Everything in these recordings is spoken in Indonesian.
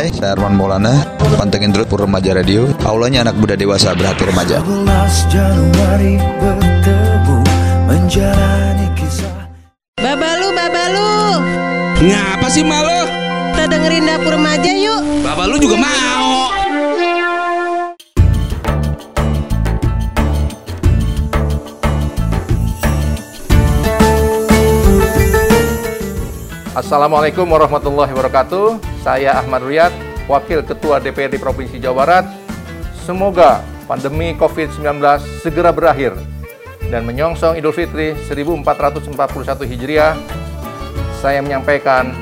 Hai, saya Arman Maulana. Pantengin terus pura Remaja Radio. Aulanya anak muda dewasa berhati remaja. Babalu, babalu. Ngapa sih malu? Kita dengerin dapur remaja yuk. Babalu juga mau. Assalamualaikum warahmatullahi wabarakatuh saya Ahmad Riyad, Wakil Ketua DPRD Provinsi Jawa Barat. Semoga pandemi COVID-19 segera berakhir dan menyongsong Idul Fitri 1441 Hijriah. Saya menyampaikan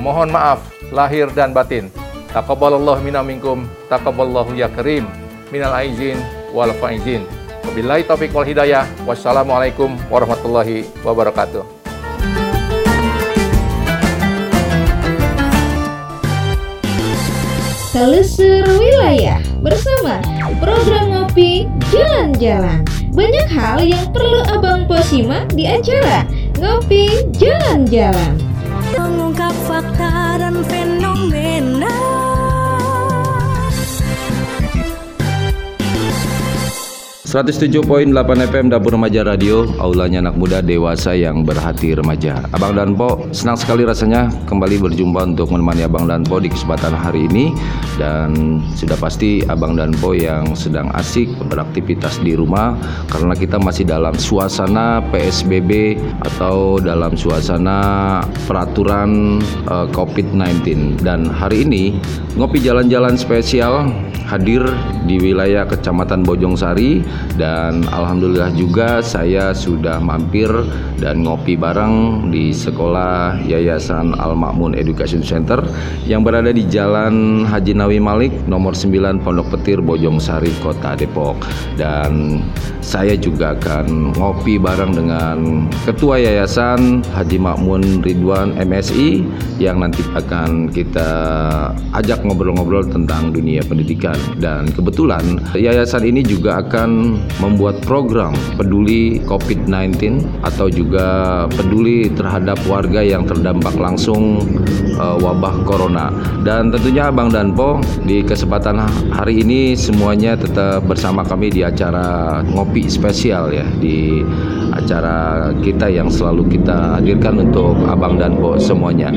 mohon maaf lahir dan batin. Taqabbalallahu minna minkum, taqabbalallahu ya karim, minal aizin wal faizin. Wabillahi taufiq wal hidayah. Wassalamualaikum warahmatullahi wabarakatuh. Telusur Wilayah bersama program ngopi jalan-jalan. Banyak hal yang perlu Abang Po simak di acara Ngopi Jalan-Jalan. Mengungkap fakta dan fenomena 107.8 FM Dapur Remaja Radio, aulanya anak muda dewasa yang berhati remaja. Abang dan Po, senang sekali rasanya kembali berjumpa untuk menemani Abang dan Po di kesempatan hari ini. Dan sudah pasti Abang dan Po yang sedang asik beraktivitas di rumah karena kita masih dalam suasana PSBB atau dalam suasana peraturan uh, COVID-19 dan hari ini ngopi jalan-jalan spesial hadir di wilayah Kecamatan Bojong Sari dan alhamdulillah juga saya sudah mampir dan ngopi bareng di sekolah Yayasan Al Makmun Education Center yang berada di Jalan Haji Nawi Malik nomor 9 Pondok Petir Bojong Sari Kota Depok. Dan saya juga akan ngopi bareng dengan Ketua Yayasan Haji Makmun Ridwan MSI yang nanti akan kita ajak ngobrol-ngobrol tentang dunia pendidikan. Dan kebetulan yayasan ini juga akan membuat program peduli COVID-19 atau juga peduli terhadap warga yang terdampak langsung uh, wabah corona. Dan tentunya Bang Danpo di kesempatan hari ini semuanya tetap bersama kami di acara ngopi spesial ya di acara kita yang selalu kita hadirkan untuk Abang Danpo semuanya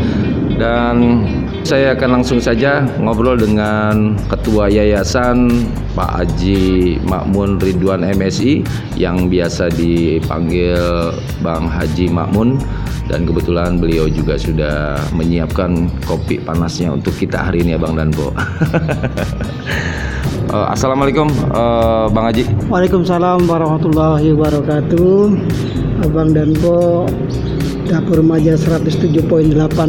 dan saya akan langsung saja ngobrol dengan Ketua Yayasan Pak Haji Makmun Ridwan MSI yang biasa dipanggil Bang Haji Makmun dan kebetulan beliau juga sudah menyiapkan kopi panasnya untuk kita hari ini ya Bang Danbo. uh, Assalamualaikum uh, Bang Haji. Waalaikumsalam warahmatullahi wabarakatuh. Abang Danbo Dapur Remaja 107.8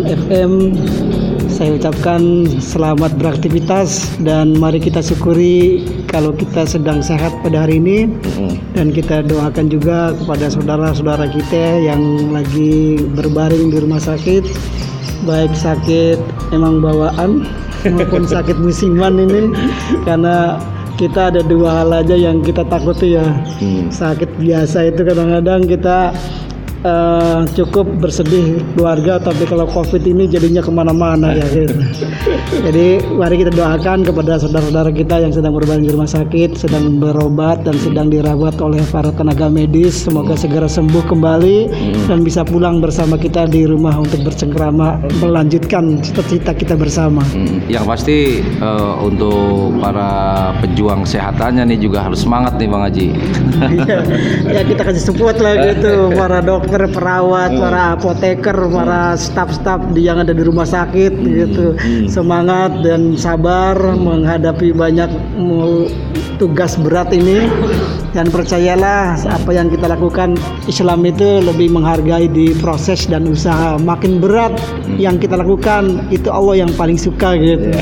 FM saya ucapkan selamat beraktivitas dan mari kita syukuri kalau kita sedang sehat pada hari ini. Dan kita doakan juga kepada saudara-saudara kita yang lagi berbaring di rumah sakit baik sakit emang bawaan maupun sakit musiman ini karena kita ada dua hal aja yang kita takuti ya. Sakit biasa itu kadang-kadang kita uh, cukup bersedih keluarga tapi kalau covid ini jadinya ke mana-mana ya gitu. jadi mari kita doakan kepada saudara-saudara kita yang sedang berbaring di rumah sakit sedang berobat dan sedang dirawat oleh para tenaga medis semoga segera sembuh kembali dan bisa pulang bersama kita di rumah untuk bercengkrama melanjutkan cita-cita kita bersama Hmm, Yang pasti eh, untuk para pejuang kesehatannya nih juga harus semangat nih Bang Haji. Iya, ya kita kasih support lah gitu para dokter, perawat, para apoteker, para staf-staf yang ada di rumah sakit gitu. Semangat dan sabar menghadapi banyak tugas berat ini dan percayalah apa yang kita lakukan Islam itu lebih menghargai di proses dan usaha. Makin berat yang kita lakukan itu Allah yang paling suka gitu.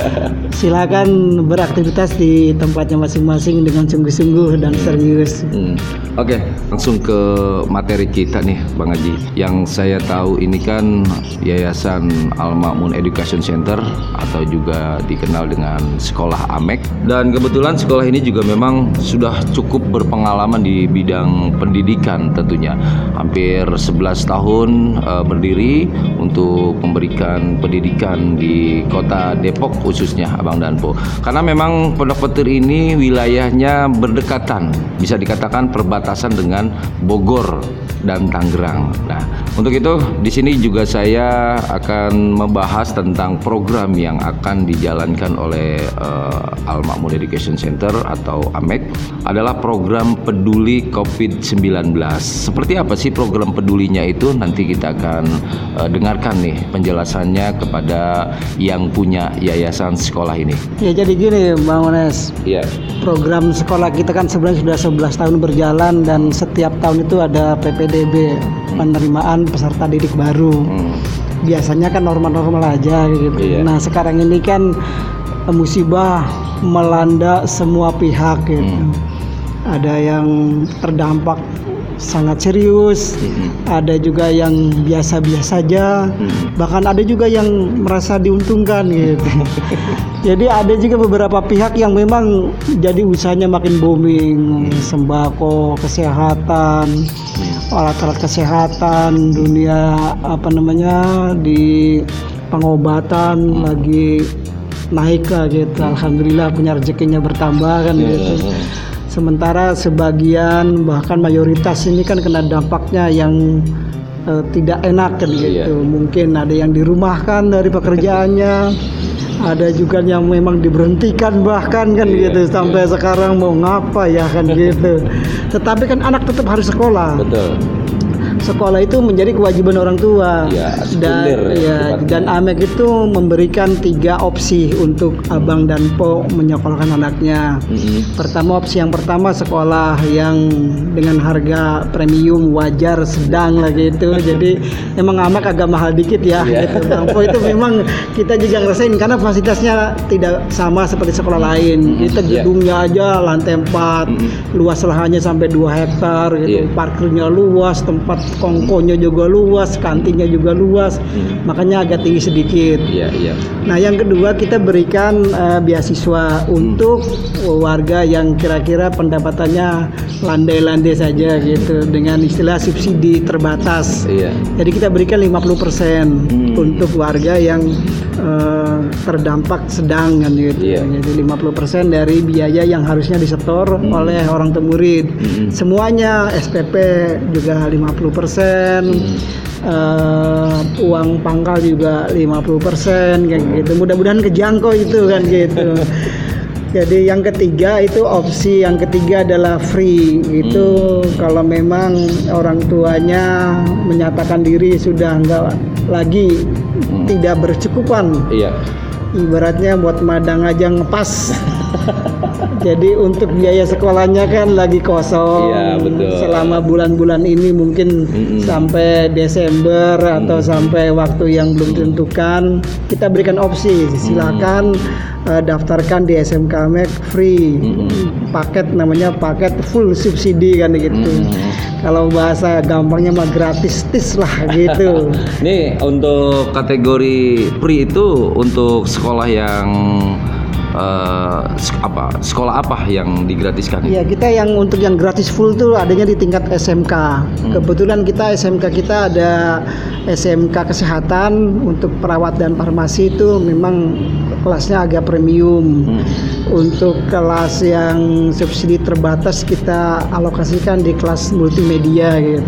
Silakan beraktivitas di tempatnya masing-masing dengan sungguh-sungguh dan serius. Hmm. Oke, langsung ke materi kita nih, Bang Haji. Yang saya tahu ini kan Yayasan Al Makmun Education Center atau juga dikenal dengan Sekolah Amek. Dan kebetulan sekolah ini juga memang sudah cukup berpengalaman di bidang pendidikan tentunya. Hampir 11 tahun eh, berdiri untuk memberikan pendidikan di Kota Depok khususnya Abang Danpo. Karena memang Pondok Petir ini wilayahnya berdekatan, bisa dikatakan perbatasan dengan Bogor dan Tangerang. Nah, untuk itu di sini juga saya akan membahas tentang program yang akan dijalankan oleh eh, Al Makmun Education Center atau AMEC adalah program peduli COVID-19. Seperti apa sih program pedulinya itu? Nanti kita akan eh, dengarkan nih penjelasannya kepada yang punya yayasan sekolah ini. Ya jadi gini Bang Ones, Iya. program sekolah kita kan sebenarnya sudah 11 tahun berjalan dan setiap tahun itu ada PPDB penerimaan peserta didik baru. Hmm. Biasanya kan normal-normal aja gitu. Iya. Nah sekarang ini kan eh, musibah melanda semua pihak gitu. Hmm. Ada yang terdampak sangat serius, Hmm. ada juga yang biasa-biasa saja, Hmm. bahkan ada juga yang merasa diuntungkan gitu. Jadi ada juga beberapa pihak yang memang jadi usahanya makin booming, sembako, kesehatan, alat-alat kesehatan, dunia apa namanya di pengobatan lagi naik lah gitu. Alhamdulillah punya rezekinya bertambah kan gitu. Sementara sebagian bahkan mayoritas ini kan kena dampaknya yang eh, tidak enak kan gitu. Mungkin ada yang dirumahkan dari pekerjaannya, ada juga yang memang diberhentikan bahkan kan gitu sampai sekarang mau ngapa ya kan gitu. Tetapi kan anak tetap harus sekolah. Betul. Sekolah itu menjadi kewajiban orang tua. Iya, dan ya, ya, dan AMEK itu memberikan tiga opsi untuk abang dan po menyekolahkan anaknya. Mm-mm. Pertama opsi yang pertama sekolah yang dengan harga premium wajar sedang lah gitu. Jadi emang amak agak mahal dikit ya Iya. gitu. Bang Po itu memang kita juga ngerasain karena fasilitasnya tidak sama seperti sekolah lain. Kita Iya. gedungnya aja lantai 4, luas lahannya sampai 2 hektar gitu. Iya. Parkirnya luas, tempat kongkonya juga luas, kantinnya juga luas. Makanya agak tinggi sedikit. Iya, iya. Nah, yang kedua kita berikan eh, beasiswa untuk warga yang kira-kira pendapatannya landai-landai saja gitu dengan istilah subsidi terbatas. Iya. Jadi kita berikan 50% untuk warga yang eh, terdampak sedang kan gitu. Iya. Jadi 50% dari biaya yang harusnya disetor oleh orang tua murid. Semuanya SPP juga 50%. eh, uang pangkal juga 50% kayak gitu. Mudah-mudahan kejangkau itu kan gitu. Jadi yang ketiga itu opsi yang ketiga adalah free. Itu kalau memang orang tuanya menyatakan diri sudah enggak lagi tidak bercukupan. Iya. ibaratnya buat madang aja ngepas jadi untuk biaya sekolahnya kan lagi kosong. Iya, betul. selama bulan-bulan ini mungkin sampai Desember atau sampai waktu yang belum ditentukan kita berikan opsi. Silakan eh, daftarkan di SMK Mek free. Paket namanya paket full subsidi kan gitu. Kalau bahasa gampangnya mah gratis tis lah gitu. Nih untuk kategori pre itu untuk sekolah yang sek- apa? Sekolah apa yang digratiskan? Iya kita yang untuk yang gratis full tuh adanya di tingkat SMK. Kebetulan kita SMK kita ada SMK kesehatan untuk perawat dan farmasi itu memang kelasnya agak premium. Untuk kelas yang subsidi terbatas kita alokasikan di kelas multimedia gitu.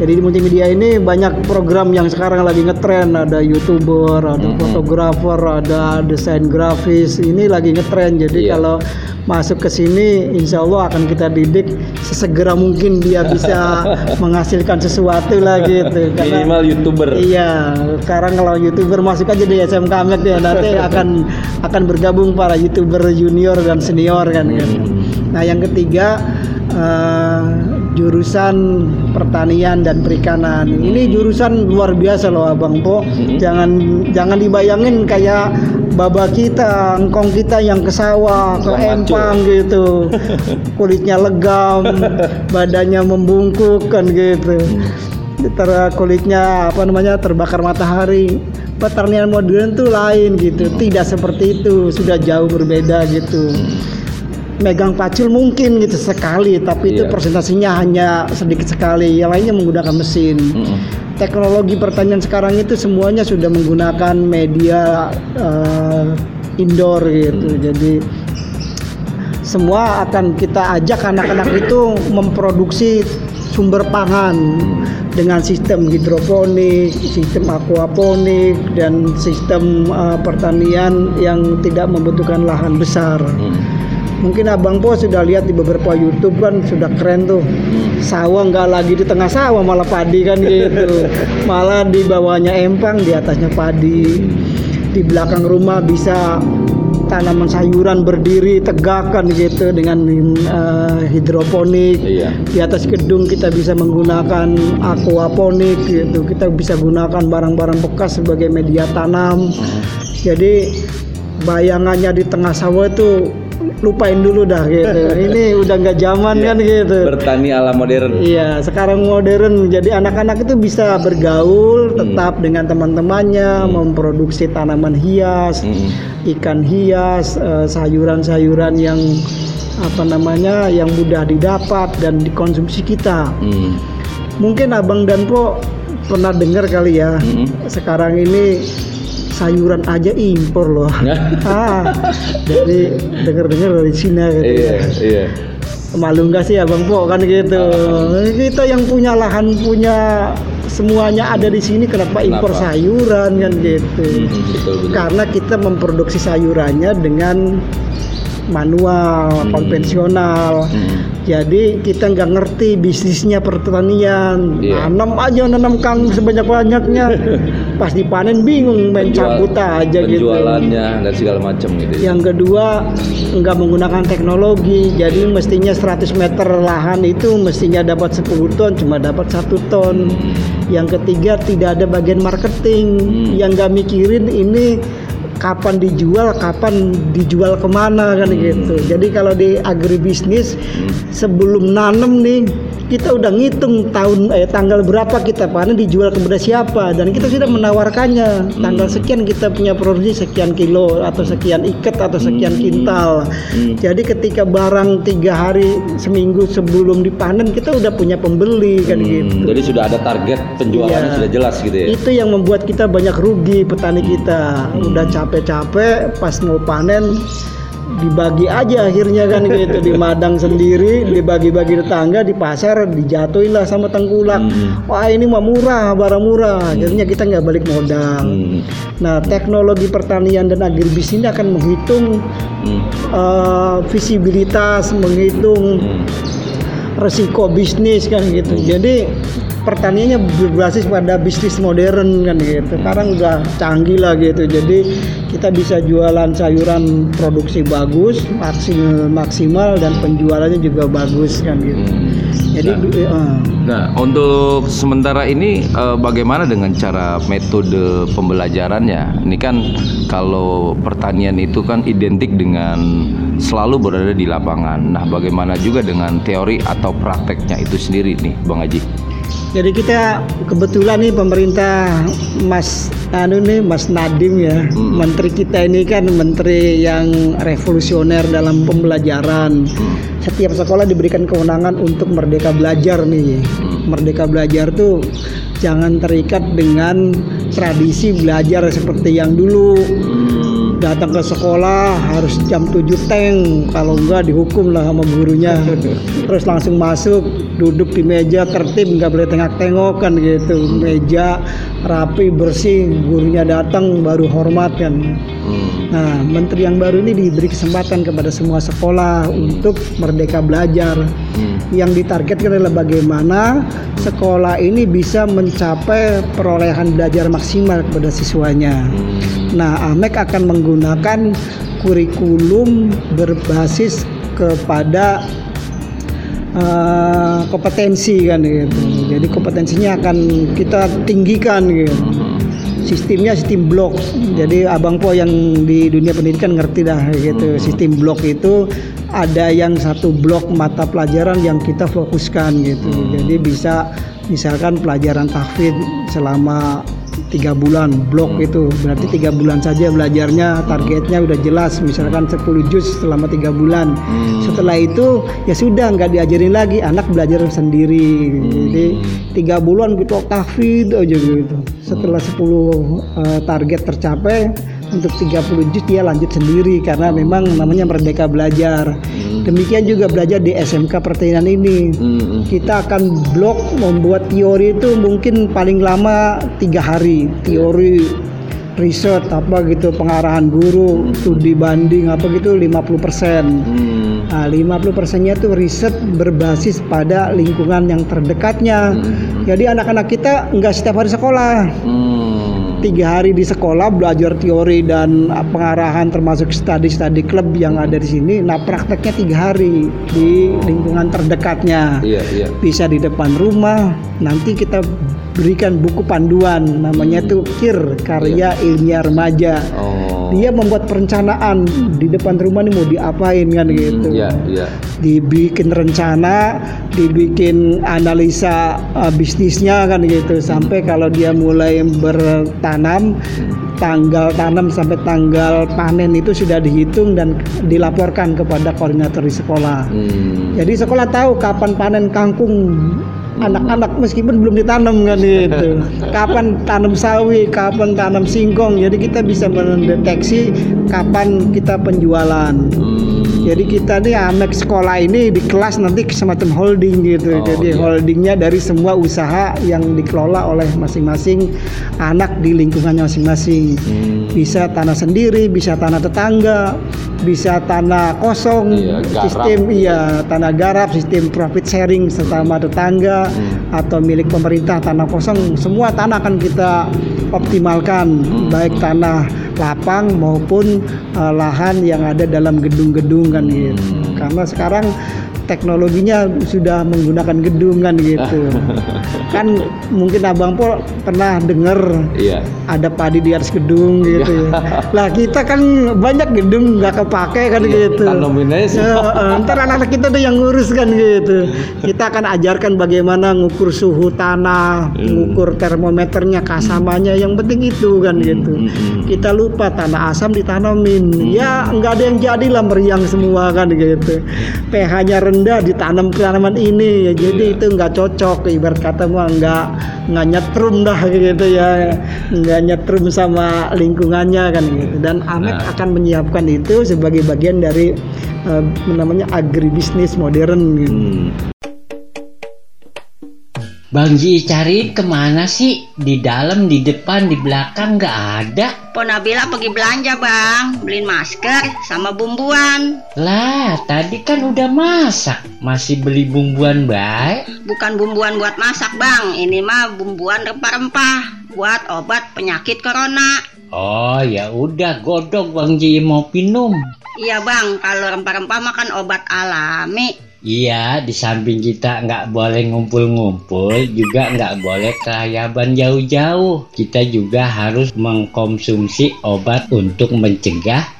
Jadi di multimedia ini banyak program yang sekarang lagi ngetren, ada youtuber, ada fotografer, ada desain grafis. Ini lagi ngetren. Jadi Iya. kalau masuk ke sini, insya Allah akan kita didik sesegera mungkin dia bisa menghasilkan sesuatu lah gitu. Karena- Minimal youtuber. Iya, sekarang kalau youtuber masuk aja di SMK Med ya nanti akan akan bergabung para youtuber junior dan senior kan. gitu. Nah yang ketiga eh, jurusan pertanian dan perikanan. Ini jurusan luar biasa loh Abang Po. Jangan jangan dibayangin kayak baba kita, engkong kita yang ke sawah, ke empang gitu. Kulitnya legam, badannya membungkuk kan gitu ter kulitnya apa namanya terbakar matahari. Pertanian modern tuh lain gitu. Tidak seperti itu sudah jauh berbeda gitu megang pacul mungkin gitu sekali tapi itu Iya. presentasinya hanya sedikit sekali. Yang lainnya menggunakan mesin. Teknologi pertanian sekarang itu semuanya sudah menggunakan media eh, indoor gitu. Jadi semua akan kita ajak anak-anak itu memproduksi sumber pangan dengan sistem hidroponik, sistem aquaponik dan sistem uh, pertanian yang tidak membutuhkan lahan besar. Mungkin Abang Po sudah lihat di beberapa YouTube kan sudah keren tuh. Sawah nggak lagi di tengah sawah malah padi kan gitu. malah di bawahnya empang, di atasnya padi. Di belakang rumah bisa tanaman sayuran berdiri tegak kan gitu dengan eh, hidroponik. Iya. Di atas gedung kita bisa menggunakan aquaponik gitu. Kita bisa gunakan barang-barang bekas sebagai media tanam. Jadi bayangannya di tengah sawah itu lupain dulu dah gitu. Ini udah nggak zaman kan gitu. Bertani ala modern. Iya, sekarang modern. Jadi anak-anak itu bisa bergaul tetap dengan teman-temannya, memproduksi tanaman hias, ikan hias, eh, sayuran-sayuran yang apa namanya yang mudah didapat dan dikonsumsi kita. Hmm. Mungkin Abang dan Po pernah dengar kali ya. Sekarang ini sayuran aja impor loh. ah, jadi dengar-dengar dari Cina gitu. Iya, iya. Malu nggak sih Abang Po kan gitu. Kita yang punya lahan punya semuanya ada di sini kenapa impor Kenapa? sayuran kan gitu. Hmm, betul betul. Karena kita memproduksi sayurannya dengan manual, konvensional. Hmm. Jadi kita nggak ngerti bisnisnya pertanian. Iya. Nanam aja nanam kang sebanyak banyaknya. Pas dipanen bingung main Penjual- cabut aja gitu. penjualannya dan segala macam gitu. ya. Yang kedua nggak menggunakan teknologi. Jadi mestinya 100 meter lahan itu mestinya dapat 10 ton cuma dapat satu ton. Yang ketiga tidak ada bagian marketing. Yang nggak mikirin ini kapan dijual, kapan dijual ke mana kan gitu. Jadi kalau di agribisnis sebelum nanam nih kita udah ngitung tahun eh tanggal berapa kita panen dijual kepada siapa? Dan kita sudah menawarkannya. Tanggal sekian kita punya produksi sekian kilo atau sekian ikat atau sekian kintal. Jadi ketika barang tiga hari seminggu sebelum dipanen kita udah punya pembeli kan gitu. Hmm, Jadi sudah ada target penjualannya Iya. sudah jelas gitu ya. itu yang membuat kita banyak rugi petani kita. Udah capek-capek pas mau panen dibagi aja akhirnya kan gitu. Di madang sendiri dibagi-bagi tetangga di pasar dijatuhin lah sama tengkulak. Wah ini mah murah barang murah. Akhirnya kita nggak balik modal. Hmm. nah teknologi pertanian dan agribis ini akan menghitung Hmm. eh, visibilitas menghitung resiko bisnis kan gitu. Jadi pertaniannya berbasis pada bisnis modern kan gitu. Sekarang udah canggih lah gitu. Jadi kita bisa jualan sayuran produksi bagus, maksimal maksimal dan penjualannya juga bagus kan gitu. Jadi eh, Nah, untuk sementara ini eh, bagaimana dengan cara metode pembelajarannya? Ini kan kalau pertanian itu kan identik dengan selalu berada di lapangan. Nah, bagaimana juga dengan teori atau prakteknya itu sendiri nih, Bang Haji? Jadi kita kebetulan nih pemerintah Mas anu nih Mas Nadim ya, menteri kita ini kan menteri yang revolusioner dalam pembelajaran. Setiap sekolah diberikan kewenangan untuk merdeka belajar nih. Merdeka belajar tuh jangan terikat dengan tradisi belajar seperti yang dulu. Datang ke sekolah harus jam 7 teng, kalau enggak dihukum lah sama gurunya. Terus langsung masuk, duduk di meja tertib, nggak boleh tengok-tengok kan gitu. Meja rapi, bersih, gurunya datang baru hormat kan. Nah, menteri yang baru ini diberi kesempatan kepada semua sekolah untuk merdeka belajar. Yang ditargetkan adalah bagaimana sekolah ini bisa mencapai perolehan belajar maksimal kepada siswanya. Nah, AMEK akan menggunakan kurikulum berbasis kepada eh, kompetensi kan gitu. Jadi kompetensinya akan kita tinggikan gitu. Sistemnya sistem blok. Jadi Abang Po yang di dunia pendidikan ngerti dah gitu. Sistem blok itu ada yang satu blok mata pelajaran yang kita fokuskan gitu. Jadi bisa misalkan pelajaran tahfidz selama tiga bulan blok itu. Berarti tiga bulan saja belajarnya targetnya udah jelas misalkan 10 juz selama tiga bulan. Setelah itu ya sudah nggak diajarin lagi anak belajar sendiri. Jadi tiga bulan gitu tahfidz aja gitu. Setelah 10 eh, target tercapai untuk 30 juz dia lanjut sendiri karena memang namanya merdeka belajar demikian juga belajar di SMK pertanian ini kita akan blok membuat teori itu mungkin paling lama tiga hari teori riset apa gitu pengarahan guru studi banding apa gitu 50% Hmm. Nah, 50 persennya itu riset berbasis pada lingkungan yang terdekatnya. Hmm. Jadi anak-anak kita nggak setiap hari sekolah. Hmm. Tiga hari di sekolah belajar teori dan pengarahan termasuk studi-studi klub yang ada di sini. Nah prakteknya tiga hari di lingkungan terdekatnya. Iya, iya. Bisa di depan rumah. Nanti kita berikan buku panduan namanya tuh KIR karya ilmiah remaja. Oh. Dia membuat perencanaan di depan rumah nih mau diapain kan gitu. Iya, iya. Dibikin rencana, dibikin analisa uh, bisnisnya kan gitu. Sampai kalau dia mulai bertanam tanggal tanam sampai tanggal panen itu sudah dihitung dan dilaporkan kepada koordinator di sekolah. Hmm. Jadi sekolah tahu kapan panen kangkung anak-anak meskipun belum ditanam kan gitu. Kapan tanam sawi, kapan tanam singkong. Jadi kita bisa mendeteksi kapan kita penjualan. Hmm. Jadi kita nih amek sekolah ini di kelas nanti semacam holding gitu. Oh, Jadi iya. holdingnya dari semua usaha yang dikelola oleh masing-masing anak di lingkungannya masing-masing. Hmm. Bisa tanah sendiri, bisa tanah tetangga, bisa tanah kosong, Iya, garap. sistem iya tanah garap, sistem profit sharing sesama tetangga Hmm. atau milik pemerintah tanah kosong, semua tanah akan kita optimalkan Hmm. baik tanah lapang maupun eh, lahan yang ada dalam gedung-gedung kan gitu. Hmm. Karena sekarang teknologinya sudah menggunakan gedung kan gitu. kan mungkin Abang Pol pernah dengar Iya. ada padi di atas gedung gitu ya. Lah kita kan banyak gedung nggak kepake kan Iya, gitu. Ya, eh, ntar anak-anak kita tuh yang ngurus kan gitu. Kita akan ajarkan bagaimana ngukur suhu tanah, Hmm. ngukur termometernya, kasamanya. Yang penting itu kan gitu. hmm, hmm. Kita lupa tanah asam ditanamin. Ya nggak ada yang jadi lah meriang semua kan gitu. pH-nya rendah ditanam tanaman ini ya. Jadi Iya. itu nggak cocok. Ibarat kata mah nggak nggak nyetrum dah gitu ya. Nggak nyetrum sama lingkungannya kan gitu. Dan Amek Nah. akan menyiapkan itu sebagai bagian dari eh, namanya agribisnis modern gitu. Hmm. Bang Ji cari ke mana sih? Di dalam, di depan, di belakang nggak ada. Po Nabila pergi belanja bang, beliin masker sama bumbuan. Lah, tadi kan udah masak. Masih beli bumbuan baik. Bukan bumbuan buat masak bang, ini mah bumbuan rempah-rempah buat obat penyakit corona. Oh ya udah godok Bang Ji mau minum. Iya bang, kalau rempah-rempah makan obat alami. Iya, di samping kita nggak boleh ngumpul-ngumpul, juga nggak boleh kelayaban jauh-jauh. Kita juga harus mengkonsumsi obat untuk mencegah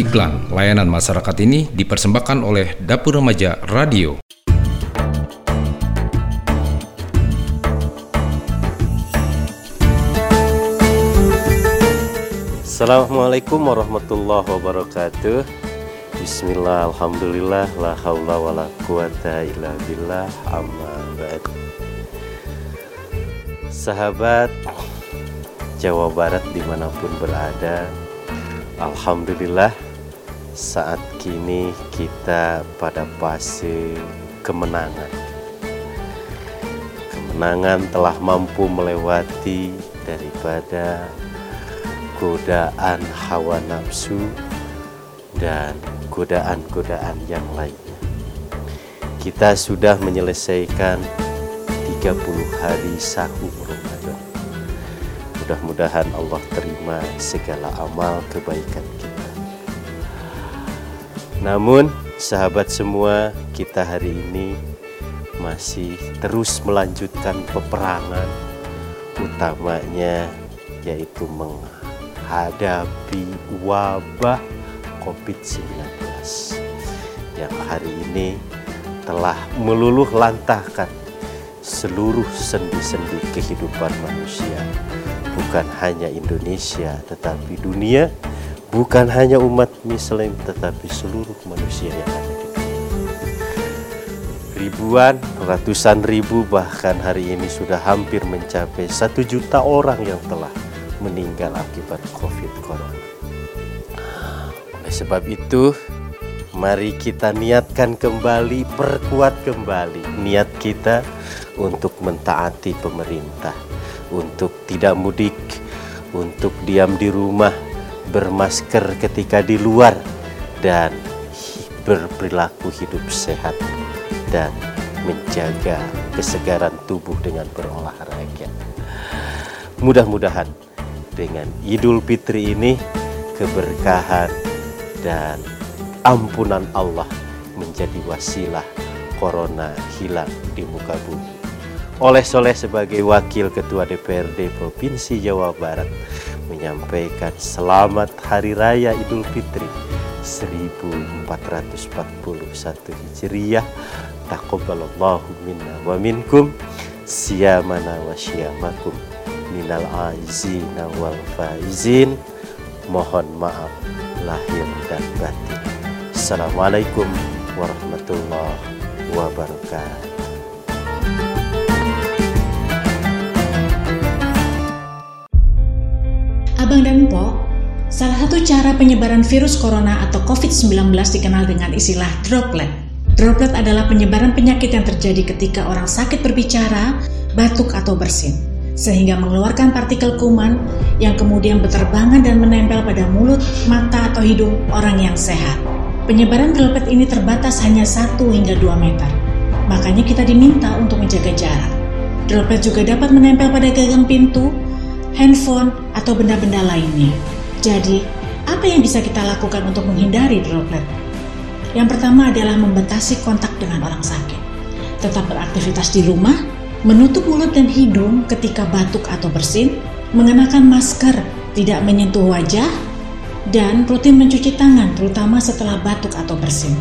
Iklan layanan masyarakat ini dipersembahkan oleh Dapur Remaja Radio. Assalamualaikum warahmatullahi wabarakatuh Bismillah, Alhamdulillah, la haula wa la quwata illa billah, amma ba'd Sahabat Jawa Barat di mana pun berada Alhamdulillah saat kini kita pada fase kemenangan Kemenangan telah mampu melewati daripada godaan hawa nafsu dan godaan-godaan yang lainnya. Kita sudah menyelesaikan 30 hari sahur Ramadan. Mudah-mudahan Allah terima segala amal kebaikan kita. Namun, sahabat semua, kita hari ini masih terus melanjutkan peperangan utamanya yaitu menghadapi wabah COVID-19 yang hari ini telah meluluh lantahkan seluruh sendi-sendi kehidupan manusia. Bukan hanya Indonesia tetapi dunia bukan hanya umat muslim tetapi seluruh manusia yang ada di dunia ribuan, ratusan ribu, bahkan hari ini sudah hampir mencapai satu juta orang yang telah meninggal akibat COVID Corona. Oleh sebab itu, mari kita niatkan kembali, perkuat kembali niat kita untuk mentaati pemerintah, untuk tidak mudik, untuk diam di rumah, bermasker ketika di luar, dan berperilaku hidup sehat dan menjaga kesegaran tubuh dengan berolahraga. Mudah-mudahan dengan Idul Fitri ini keberkahan dan ampunan Allah menjadi wasilah corona hilang di muka bumi. Oleh Soleh sebagai Wakil Ketua DPRD Provinsi Jawa Barat menyampaikan selamat Hari Raya Idul Fitri 1441 Hijriah. Taqabbalallahu minna wa minkum Siyamana wa syiyamakum Minal aizina wal faizin. Mohon maaf lahir dan batin. Assalamualaikum warahmatullahi wabarakatuh Abang dan Pok, salah satu cara penyebaran virus corona atau COVID-19 dikenal dengan istilah droplet. Droplet adalah penyebaran penyakit yang terjadi ketika orang sakit berbicara, batuk atau bersin, sehingga mengeluarkan partikel kuman yang kemudian berterbangan dan menempel pada mulut, mata, atau hidung orang yang sehat. Penyebaran droplet ini terbatas hanya 1 hingga 2 meter. Makanya kita diminta untuk menjaga jarak. Droplet juga dapat menempel pada gagang pintu, handphone, atau benda-benda lainnya. Jadi, apa yang bisa kita lakukan untuk menghindari droplet? Yang pertama adalah membatasi kontak dengan orang sakit. Tetap beraktivitas di rumah, menutup mulut dan hidung ketika batuk atau bersin, mengenakan masker, tidak menyentuh wajah, dan rutin mencuci tangan terutama setelah batuk atau bersin.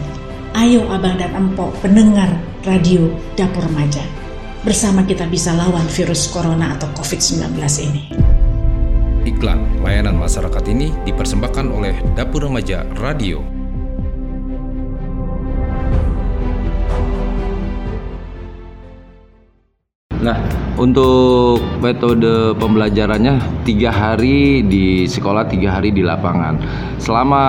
Ayo abang dan empok pendengar radio Dapur Remaja. Bersama kita bisa lawan virus corona atau COVID-19 ini. Iklan layanan masyarakat ini dipersembahkan oleh Dapur Remaja Radio. Nah, untuk metode pembelajarannya tiga hari di sekolah, tiga hari di lapangan. Selama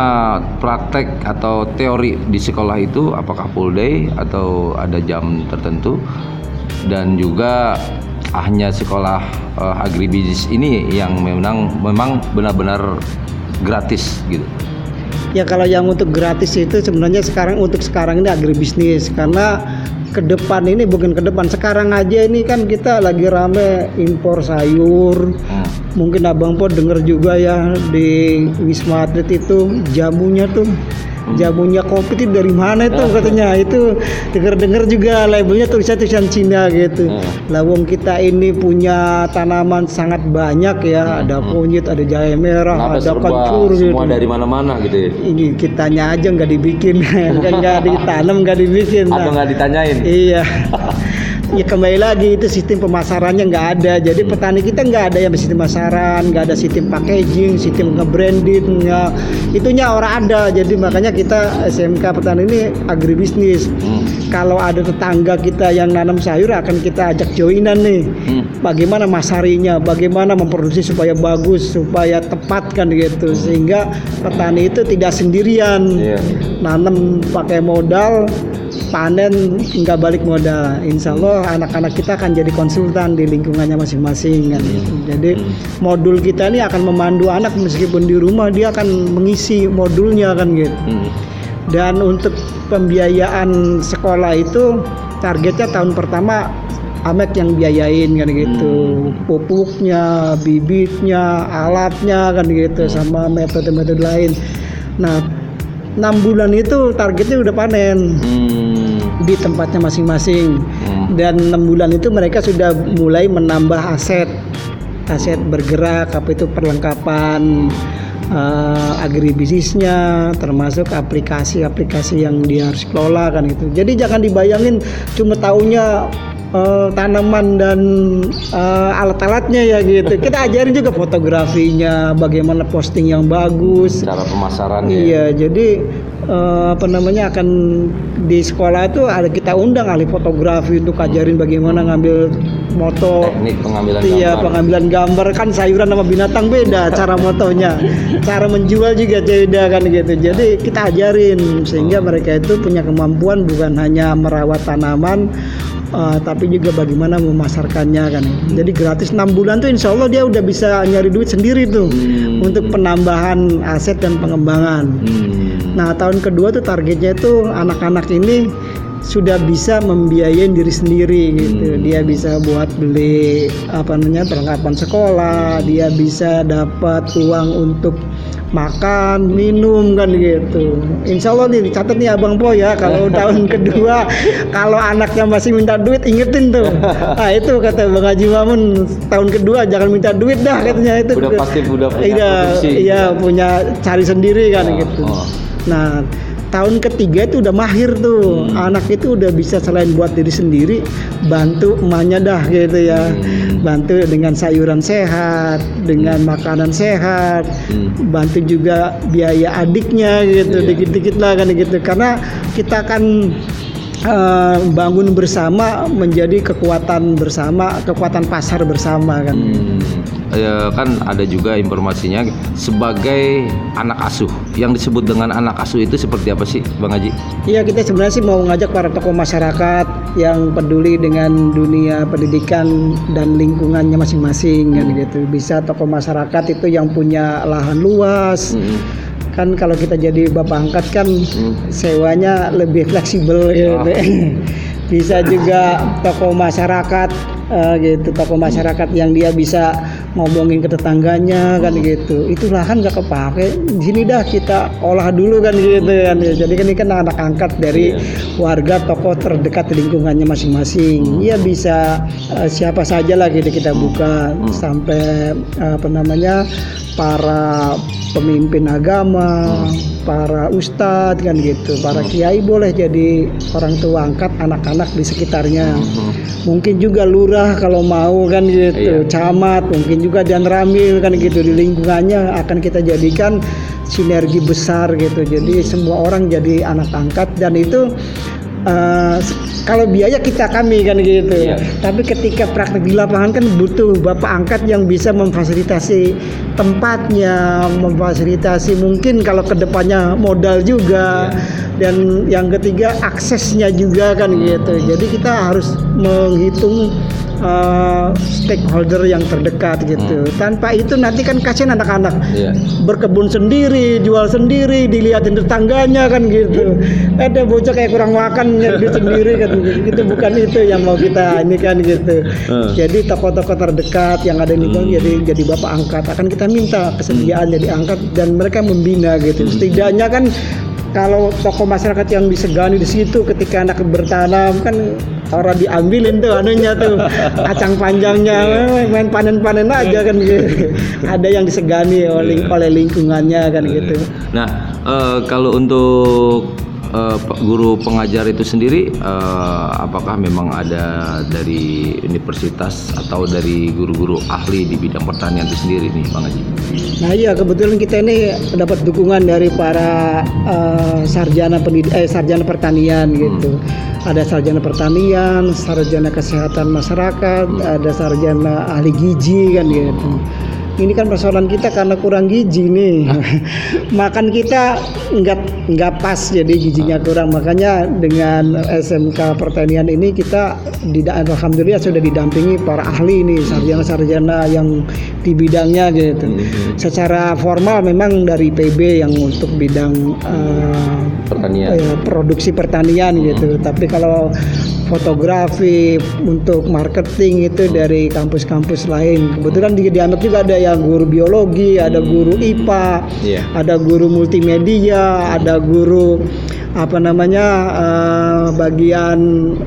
praktek atau teori di sekolah itu, apakah full day atau ada jam tertentu? Dan juga hanya sekolah uh, agribisnis ini yang memang memang benar-benar gratis gitu. Ya kalau yang untuk gratis itu sebenarnya sekarang untuk sekarang ini agribisnis karena ke depan ini bukan ke depan sekarang aja ini kan kita lagi rame impor sayur Hmm. mungkin abang po denger juga ya di Wisma Atlet itu jamunya tuh jamunya kopi itu dari mana itu katanya? Itu denger-denger juga labelnya tulisan tulisan Cina gitu. Lah wong kita ini punya tanaman sangat banyak ya. Ada kunyit ada jahe merah Kenapa ada semua gitu. dari mana-mana gitu ya? ini kitanya aja nggak dibikin. Nggak ditanam nggak dibikin. Atau Nah, nggak ditanyain? iya ya kembali lagi itu sistem pemasarannya nggak ada jadi Hmm. petani kita nggak ada yang sistem pemasaran nggak ada sistem packaging sistem nge-branding ya itunya orang ada jadi makanya kita SMK petani ini agribisnis Hmm. kalau ada tetangga kita yang nanam sayur akan kita ajak joinan nih Hmm. bagaimana masarinya bagaimana memproduksi supaya bagus supaya tepat kan gitu sehingga petani itu tidak sendirian Iya. nanam pakai modal panen nggak balik modal. Insya Allah anak-anak kita akan jadi konsultan di lingkungannya masing-masing kan. Jadi modul kita ini akan memandu anak meskipun di rumah dia akan mengisi modulnya kan gitu. Dan untuk pembiayaan sekolah itu targetnya tahun pertama Amek yang biayain kan gitu. Pupuknya bibitnya alatnya kan gitu sama metode-metode lain. Nah enam bulan itu targetnya udah panen di tempatnya masing-masing. Dan enam bulan itu mereka sudah mulai menambah aset. Aset bergerak apa itu perlengkapan eh, agribisnisnya termasuk aplikasi-aplikasi yang dia harus kelola kan gitu. Jadi jangan dibayangin cuma taunya eh, tanaman dan eh, alat-alatnya ya gitu. Kita ajarin juga fotografinya bagaimana posting yang bagus. Cara pemasarannya. Iya, jadi eh, apa namanya akan di sekolah itu ada kita undang ahli fotografi untuk ajarin bagaimana ngambil moto teknik pengambilan Iya gambar. pengambilan gambar kan sayuran sama binatang beda cara motonya, cara menjual juga beda kan gitu. Jadi kita ajarin sehingga mereka itu punya kemampuan bukan hanya merawat tanaman, eh, tapi juga bagaimana memasarkannya kan. Jadi gratis 6 bulan tuh insya Allah dia udah bisa nyari duit sendiri tuh untuk penambahan aset dan pengembangan. Nah tahun kedua tuh targetnya itu anak-anak ini sudah bisa membiayain diri sendiri gitu. Dia bisa buat beli apa namanya perlengkapan sekolah, dia bisa dapat uang untuk makan, minum kan gitu. Insya Allah nih dicatat nih Abang Po ya kalau tahun kedua kalau anaknya masih minta duit ingetin tuh. Nah itu kata Bang Haji Mamun tahun kedua jangan minta duit dah katanya itu. Udah pasti udah punya Iya, iya punya cari sendiri kan gitu. Nah, tahun ketiga itu udah mahir tuh. Anak itu udah bisa selain buat diri sendiri, bantu emaknya dah gitu ya. Bantu dengan sayuran sehat, dengan makanan sehat, bantu juga biaya adiknya gitu, dikit-dikit lah kan gitu. Karena kita kan eh, bangun bersama menjadi kekuatan bersama, kekuatan pasar bersama kan. Ya, kan ada juga informasinya sebagai anak asuh. Yang disebut dengan anak asuh itu seperti apa sih, Bang Haji? Iya kita sebenarnya sih mau ngajak para tokoh masyarakat yang peduli dengan dunia pendidikan dan lingkungannya masing-masing kan gitu. Bisa tokoh masyarakat itu yang punya lahan luas. Kan kalau kita jadi bapak angkat kan sewanya lebih fleksibel gitu. bisa juga tokoh masyarakat eh, gitu tokoh masyarakat yang dia bisa ngomongin ke tetangganya kan gitu. Itu lahan gak kepake. Sini dah kita olah dulu kan gitu kan. Jadi kan ini kan anak angkat dari warga tokoh terdekat lingkungannya masing-masing. Ya bisa eh, siapa saja lah gitu kita buka. Sampai eh, apa namanya para pemimpin agama para ustadz kan gitu para kiai boleh jadi orang tua angkat anak-anak di sekitarnya. Mungkin juga lurah kalau mau kan gitu camat mungkin juga dan ramil kan gitu di lingkungannya akan kita jadikan sinergi besar gitu. Jadi semua orang jadi anak angkat dan itu eh, kalau biaya kita kami kan gitu. Tapi ketika praktek di lapangan kan butuh bapak angkat yang bisa memfasilitasi tempatnya memfasilitasi mungkin kalau ke depannya modal juga dan yang ketiga aksesnya juga kan gitu jadi kita harus menghitung uh, stakeholder yang terdekat gitu tanpa itu nanti kan kasihan anak-anak Iya. berkebun sendiri, jual sendiri, dilihatin tetangganya kan gitu. Ada bocah kayak kurang makan nyari sendiri kan itu bukan itu yang mau kita ini kan gitu. Hmm. Jadi tokoh-tokoh terdekat yang ada di lingkungan jadi jadi bapak angkat akan kita minta kesediaan jadi angkat dan mereka membina gitu. Setidaknya kan kalau tokoh masyarakat yang disegani di situ ketika anak bertanam kan orang diambilin tuh anunya tuh kacang panjangnya main panen-panen aja kan gitu. Ada yang disegani oleh oleh lingkungannya kan gitu. Nah, eh, kalau untuk eh, guru pengajar itu sendiri, eh, apakah memang ada dari universitas atau dari guru-guru ahli di bidang pertanian itu sendiri nih, Bang Haji? Nah iya kebetulan kita ini dapat dukungan dari para eh, sarjana pendid- eh, sarjana pertanian gitu. Ada sarjana pertanian, sarjana kesehatan masyarakat, ada sarjana ahli gizi kan gitu. Ini kan persoalan kita karena kurang gizi nih. Makan kita nggak nggak pas jadi gizinya kurang. Makanya dengan SMK pertanian ini kita tidak alhamdulillah sudah didampingi para ahli nih sarjana-sarjana yang di bidangnya gitu. Secara formal memang dari PB yang untuk bidang eh, Pertanian. eh, produksi pertanian gitu. Tapi kalau fotografi untuk marketing itu dari kampus-kampus lain. Kebetulan di Dianap juga ada yang guru biologi, ada guru IPA, Iya. ada guru multimedia, ada guru apa namanya eh, bagian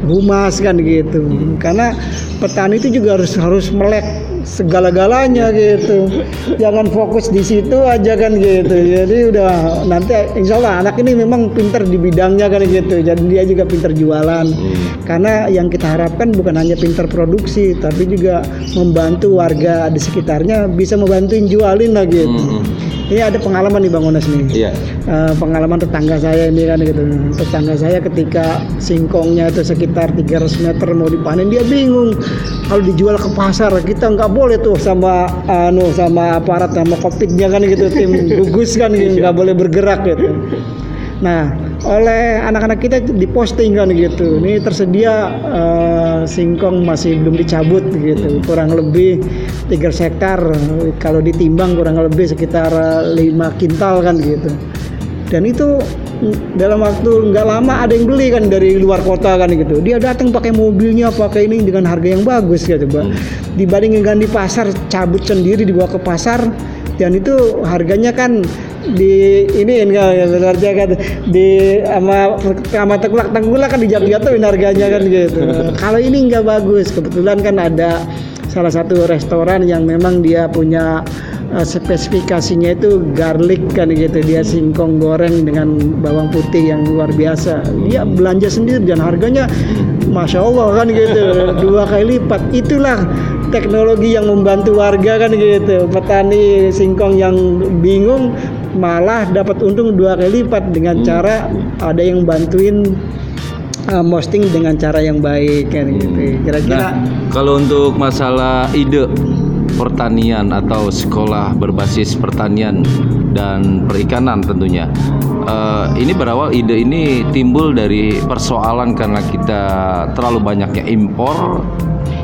humas kan gitu. Karena petani itu juga harus harus melek segala-galanya gitu. Jangan fokus di situ aja kan gitu. Jadi udah nanti insya Allah anak ini memang pinter di bidangnya kan gitu. Jadi dia juga pinter jualan. Karena yang kita harapkan bukan hanya pinter produksi, tapi juga membantu warga di sekitarnya bisa membantuin jualin lah gitu. Ini ada pengalaman nih Bang Ones nih. Iya. Eh, pengalaman tetangga saya ini kan gitu. Tetangga saya ketika singkongnya itu sekitar 300 meter mau dipanen dia bingung. Kalau dijual ke pasar kita nggak boleh tuh sama anu sama aparat sama kopitnya kan gitu tim gugus kan gitu nggak boleh bergerak gitu. Nah, oleh anak-anak kita diposting kan gitu. Ini tersedia eh, singkong masih belum dicabut gitu. Kurang lebih 3 hektar kalau ditimbang kurang lebih sekitar 5 kintal kan gitu. Dan itu mm, dalam waktu nggak lama ada yang beli kan dari luar kota kan gitu. Dia datang pakai mobilnya, pakai ini dengan harga yang bagus gitu, Bang. Dibandingkan di pasar cabut sendiri dibawa ke pasar dan itu harganya kan di ini enggak ya berarti kan di sama sama tengkulak tengkulak kan dijatuh-jatuhin harganya kan gitu. Kalau ini nggak bagus. Kebetulan kan ada salah satu restoran yang memang dia punya uh, spesifikasinya itu garlic kan gitu. Dia singkong goreng dengan bawang putih yang luar biasa. Dia belanja sendiri dan harganya masya Allah kan gitu. Dua kali lipat. Itulah teknologi yang membantu warga kan gitu. Petani singkong yang bingung malah dapat untung dua kali lipat dengan cara ada yang bantuin uh, posting dengan cara yang baik kan gitu kira-kira Nah, kalau untuk masalah ide pertanian atau sekolah berbasis pertanian dan perikanan tentunya. eh, ini berawal ide ini timbul dari persoalan karena kita terlalu banyaknya impor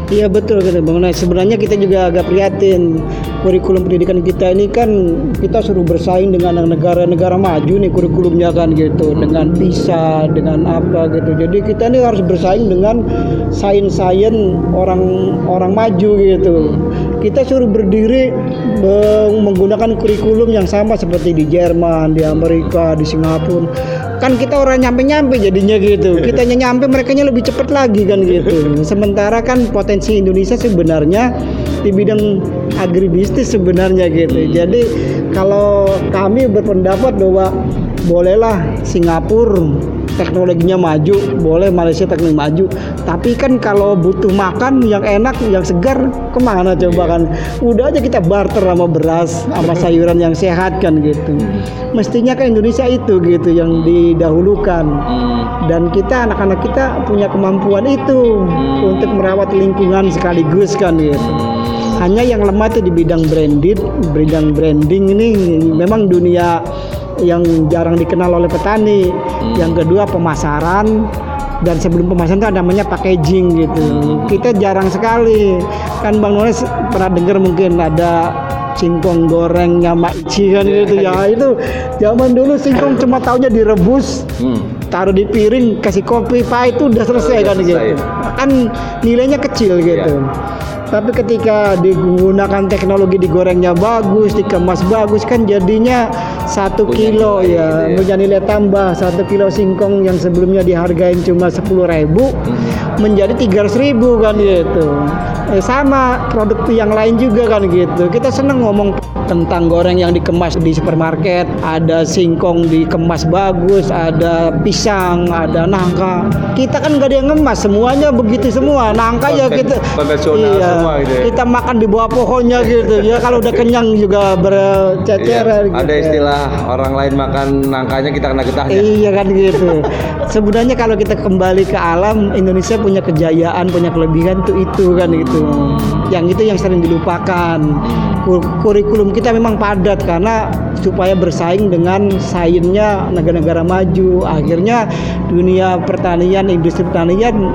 Iya betul gitu Bang Nay. Sebenarnya kita juga agak prihatin kurikulum pendidikan kita ini kan kita suruh bersaing dengan negara-negara maju nih kurikulumnya kan gitu dengan PISA dengan apa gitu. Jadi kita ini harus bersaing dengan sains-sains orang orang maju gitu. Kita suruh berdiri be- menggunakan kurikulum yang sama seperti di Jerman, di Amerika, di Singapura. Kan kita orang nyampe-nyampe jadinya gitu. Kita nyampe mereka lebih cepat lagi kan gitu. Sementara kan potensi Indonesia sebenarnya di bidang agribisnis sebenarnya gitu. Jadi kalau kami berpendapat bahwa bolehlah Singapura teknologinya maju, boleh Malaysia teknologi maju. Tapi kan kalau butuh makan yang enak, yang segar, ke mana coba kan? Udah aja kita barter sama beras, sama sayuran yang sehat kan gitu. Mestinya kan Indonesia itu gitu yang didahulukan. Dan kita anak-anak kita punya kemampuan itu untuk merawat lingkungan sekaligus kan gitu. Hanya yang lemah itu di bidang branded, bidang branding ini memang dunia yang jarang dikenal oleh petani. Yang kedua pemasaran dan sebelum pemasaran itu ada namanya packaging gitu. Kita jarang sekali. Kan Bang Nunes pernah dengar mungkin ada singkong gorengnya Maici kan gitu ya. Itu zaman dulu singkong cuma taunya direbus taruh di piring kasih kopi pahit itu udah selesai kan gitu. kan nilainya kecil gitu tapi ketika digunakan teknologi digorengnya bagus dikemas bagus kan jadinya satu kilo ya punya nilai tambah. Satu kilo singkong yang sebelumnya dihargain cuma sepuluh ribu menjadi tiga ribu kan? Gitu. Eh, sama produk yang lain juga kan? Gitu. Kita seneng ngomong tentang goreng yang dikemas di supermarket ada singkong dikemas bagus ada pisang ada nangka. Kita kan nggak ada yang ngemas semuanya begitu semua. Nangka ya Konven- kita. konvensional semua gitu ya. kita makan di bawah pohonnya gitu ya kalau udah kenyang juga berceceran Iya, ada gitu. istilah orang lain makan nangkanya kita kena getahnya Iya kan gitu. Sebenarnya kalau kita kembali ke alam, Indonesia punya kejayaan, punya kelebihan tuh itu kan gitu. Yang itu yang sering dilupakan. Kur- Kurikulum kita memang padat karena supaya bersaing dengan sainsnya negara-negara maju. Akhirnya dunia pertanian, industri pertanian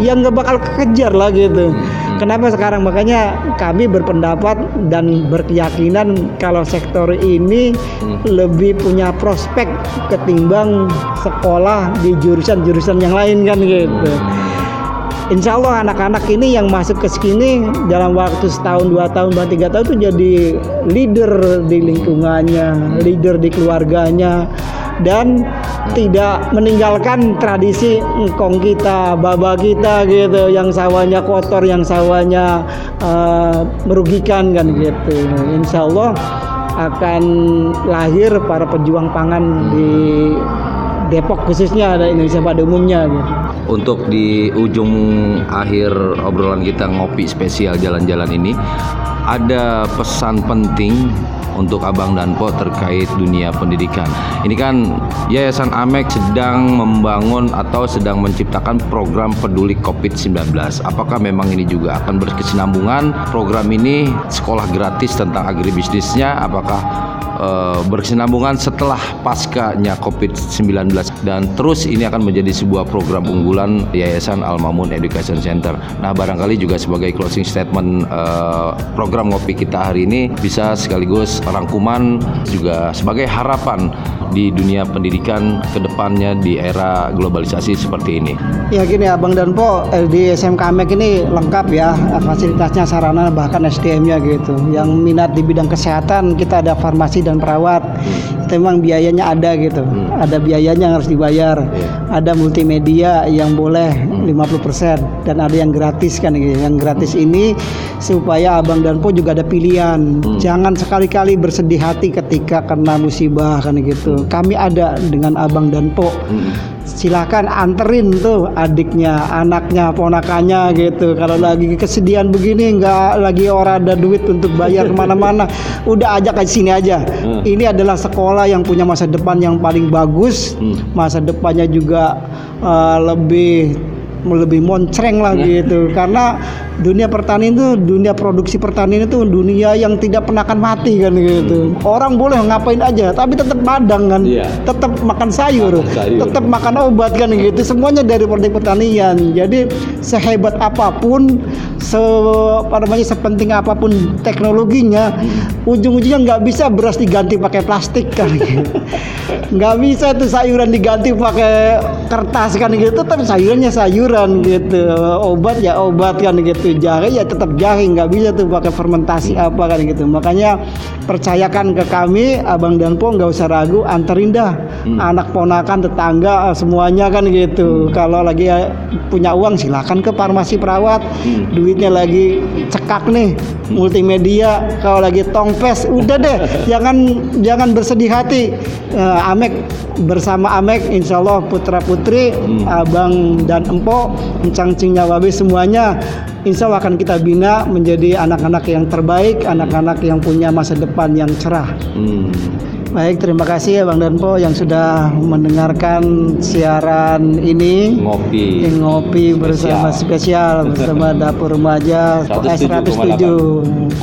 yang nggak bakal kekejar lah gitu. Kenapa sekarang makanya kami berpendapat dan berkeyakinan kalau sektor ini lebih punya prospek ketimbang sekolah di jurusan-jurusan yang lain kan gitu. Insya Allah anak-anak ini yang masuk ke sini dalam waktu setahun, dua tahun, bahkan tiga tahun itu jadi leader di lingkungannya, leader di keluarganya, dan tidak meninggalkan tradisi engkong kita, baba kita gitu, yang sawahnya kotor, yang sawahnya eh, merugikan kan gitu. Insya Allah akan lahir para pejuang pangan di Depok khususnya ada Indonesia pada umumnya gitu. Untuk di ujung akhir obrolan kita ngopi spesial jalan-jalan ini ada pesan penting untuk Abang dan Po terkait dunia pendidikan. Ini kan Yayasan Amek sedang membangun atau sedang menciptakan program peduli COVID-19. Apakah memang ini juga akan berkesinambungan program ini sekolah gratis tentang agribisnisnya? Apakah uh, berkesinambungan setelah paskanya COVID-19 dan terus ini akan menjadi sebuah program unggulan Yayasan Al Mamun Education Center. Nah, barangkali juga sebagai closing statement uh, program ngopi kita hari ini bisa sekaligus rangkuman juga sebagai harapan di dunia pendidikan ke depannya di era globalisasi seperti ini. Ya gini Abang dan Po eh, di SMK Amek ini lengkap ya fasilitasnya sarana bahkan SDM-nya gitu. Yang minat di bidang kesehatan kita ada farmasi dan perawat. Itu memang biayanya ada gitu. Ada biayanya yang harus dibayar. Ada multimedia yang boleh 50% dan ada yang gratis kan gitu. Yang gratis ini supaya Abang dan Po juga ada pilihan. Jangan sekali-kali bersedih hati ketika kena musibah kan gitu. Kami ada dengan Abang dan Po. Silakan anterin tuh adiknya, anaknya, ponakannya gitu. Kalau lagi kesedihan begini nggak lagi orang ada duit untuk bayar ke mana-mana, udah ajak ke sini aja. Ini adalah sekolah yang punya masa depan yang paling bagus, masa depannya juga uh, lebih lebih moncreng lah gitu. Karena dunia pertanian itu dunia produksi pertanian itu dunia yang tidak pernah akan mati kan gitu. Orang boleh ngapain aja tapi tetap madang kan. Tetap makan sayur, tetap makan obat kan gitu. Semuanya dari produk pertanian. Jadi sehebat apa pun se apa namanya sepenting apa pun teknologinya ujung-ujungnya nggak bisa beras diganti pakai plastik kan. Gitu nggak bisa tuh sayuran diganti pakai kertas kan gitu. Tapi sayurannya sayuran gitu obat ya obat kan gitu. Jahe ya tetap jahe nggak bisa tuh pakai fermentasi apa kan gitu. Makanya percayakan ke kami abang dan po nggak usah ragu anterin dah anak ponakan tetangga semuanya kan gitu. Kalau lagi punya uang silakan ke farmasi perawat. Duitnya lagi cekak nih multimedia. Kalau lagi tongpes udah deh. Jangan jangan bersedih hati. Uh, Amek bersama Amek Insya Allah putra putri abang dan empok encang-cingnya babe semuanya. Insya Allah akan kita bina menjadi anak-anak yang terbaik anak-anak yang punya masa depan yang cerah. Baik, terima kasih ya Bang Danpo yang sudah mendengarkan siaran ini. Ngopi. Ngopi bersama spesial, bersama Dapur Remaja 107,8.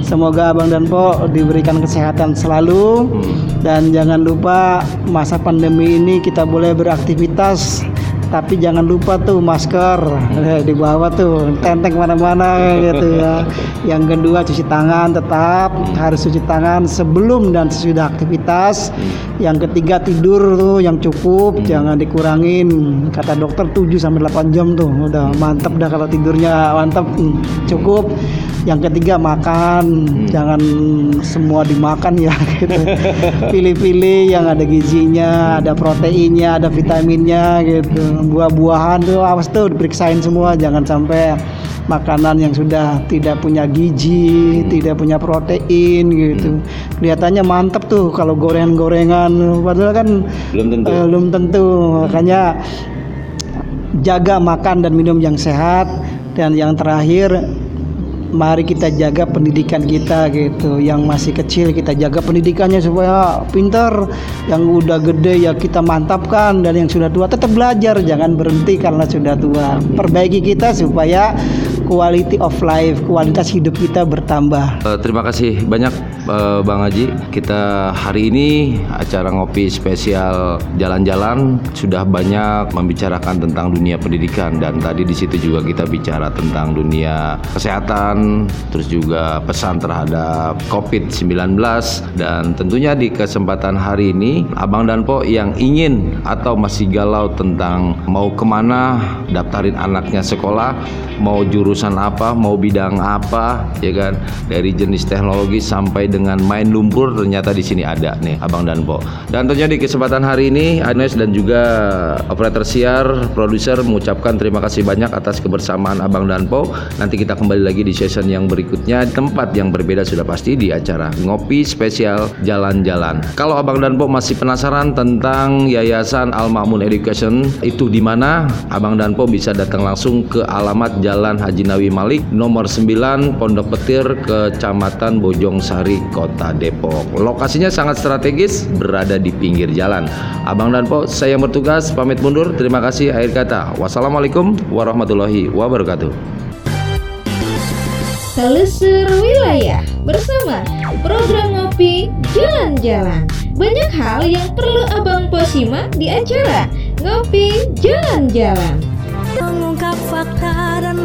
Semoga Bang Danpo diberikan kesehatan selalu. Dan jangan lupa masa pandemi ini kita boleh beraktivitas tapi jangan lupa tuh masker eh, di bawah tuh tenteng mana-mana gitu ya. Yang kedua cuci tangan tetap harus cuci tangan sebelum dan sesudah aktivitas. Yang ketiga tidur tuh yang cukup, jangan dikurangin. Kata dokter 7 sampai 8 jam tuh udah mantep dah kalau tidurnya mantep hmm, cukup. Yang ketiga makan, jangan semua dimakan ya gitu. Pilih-pilih yang ada gizinya, ada proteinnya, ada vitaminnya gitu. Buah-buahan tuh awas tuh diperiksain semua, jangan sampai makanan yang sudah tidak punya gizi, tidak punya protein gitu. Kelihatannya mantep tuh kalau gorengan-gorengan, padahal kan belum tentu. eh, belum tentu. Makanya jaga makan dan minum yang sehat dan yang terakhir mari kita jaga pendidikan kita gitu. Yang masih kecil kita jaga pendidikannya supaya pinter yang udah gede ya kita mantapkan. Dan yang sudah tua tetap belajar. Jangan berhenti karena sudah tua. Perbaiki kita supaya quality of life kualitas hidup kita bertambah. Eh, terima kasih banyak eh, Bang Haji. Kita hari ini acara ngopi spesial jalan-jalan sudah banyak membicarakan tentang dunia pendidikan. Dan tadi di situ juga kita bicara tentang dunia kesehatan, terus juga pesan terhadap COVID-19 dan tentunya di kesempatan hari ini Abang dan Po yang ingin atau masih galau tentang mau ke mana daftarin anaknya sekolah, mau jurusan apa, mau bidang apa, ya kan? Dari jenis teknologi sampai dengan main lumpur ternyata di sini ada nih Abang dan Po. Dan tentunya di kesempatan hari ini Agnes dan juga operator siar, produser mengucapkan terima kasih banyak atas kebersamaan Abang dan Po. Nanti kita kembali lagi di sesi Education yang berikutnya tempat yang berbeda sudah pasti di acara ngopi spesial jalan-jalan. Kalau Abang dan Po masih penasaran tentang Yayasan Al Makmun Education itu di mana? Abang dan Po bisa datang langsung ke alamat Jalan Haji Nawi Malik nomor 9 Pondok Petir, Kecamatan Bojong Sari, Kota Depok. Lokasinya sangat strategis, berada di pinggir jalan. Abang dan Po, saya yang bertugas pamit mundur. Terima kasih. Akhir kata, wassalamualaikum warahmatullahi wabarakatuh. Telusur Wilayah bersama program ngopi jalan-jalan. Banyak hal yang perlu Abang Po simak di acara Ngopi Jalan-Jalan. Mengungkap fakta dan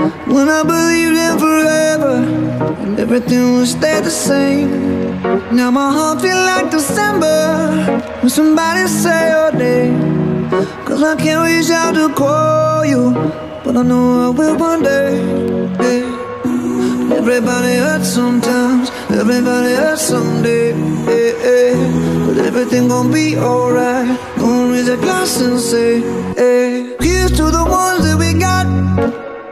When I believed in forever and everything would stay the same. Now my heart feel like December when somebody say your name. Cause I can't reach out to call you, but I know I will one day. Yeah. Everybody hurts sometimes, everybody hurts someday. Yeah, yeah. But everything gon' be alright. Gonna raise a glass and say, hey. Here's to the ones that we got.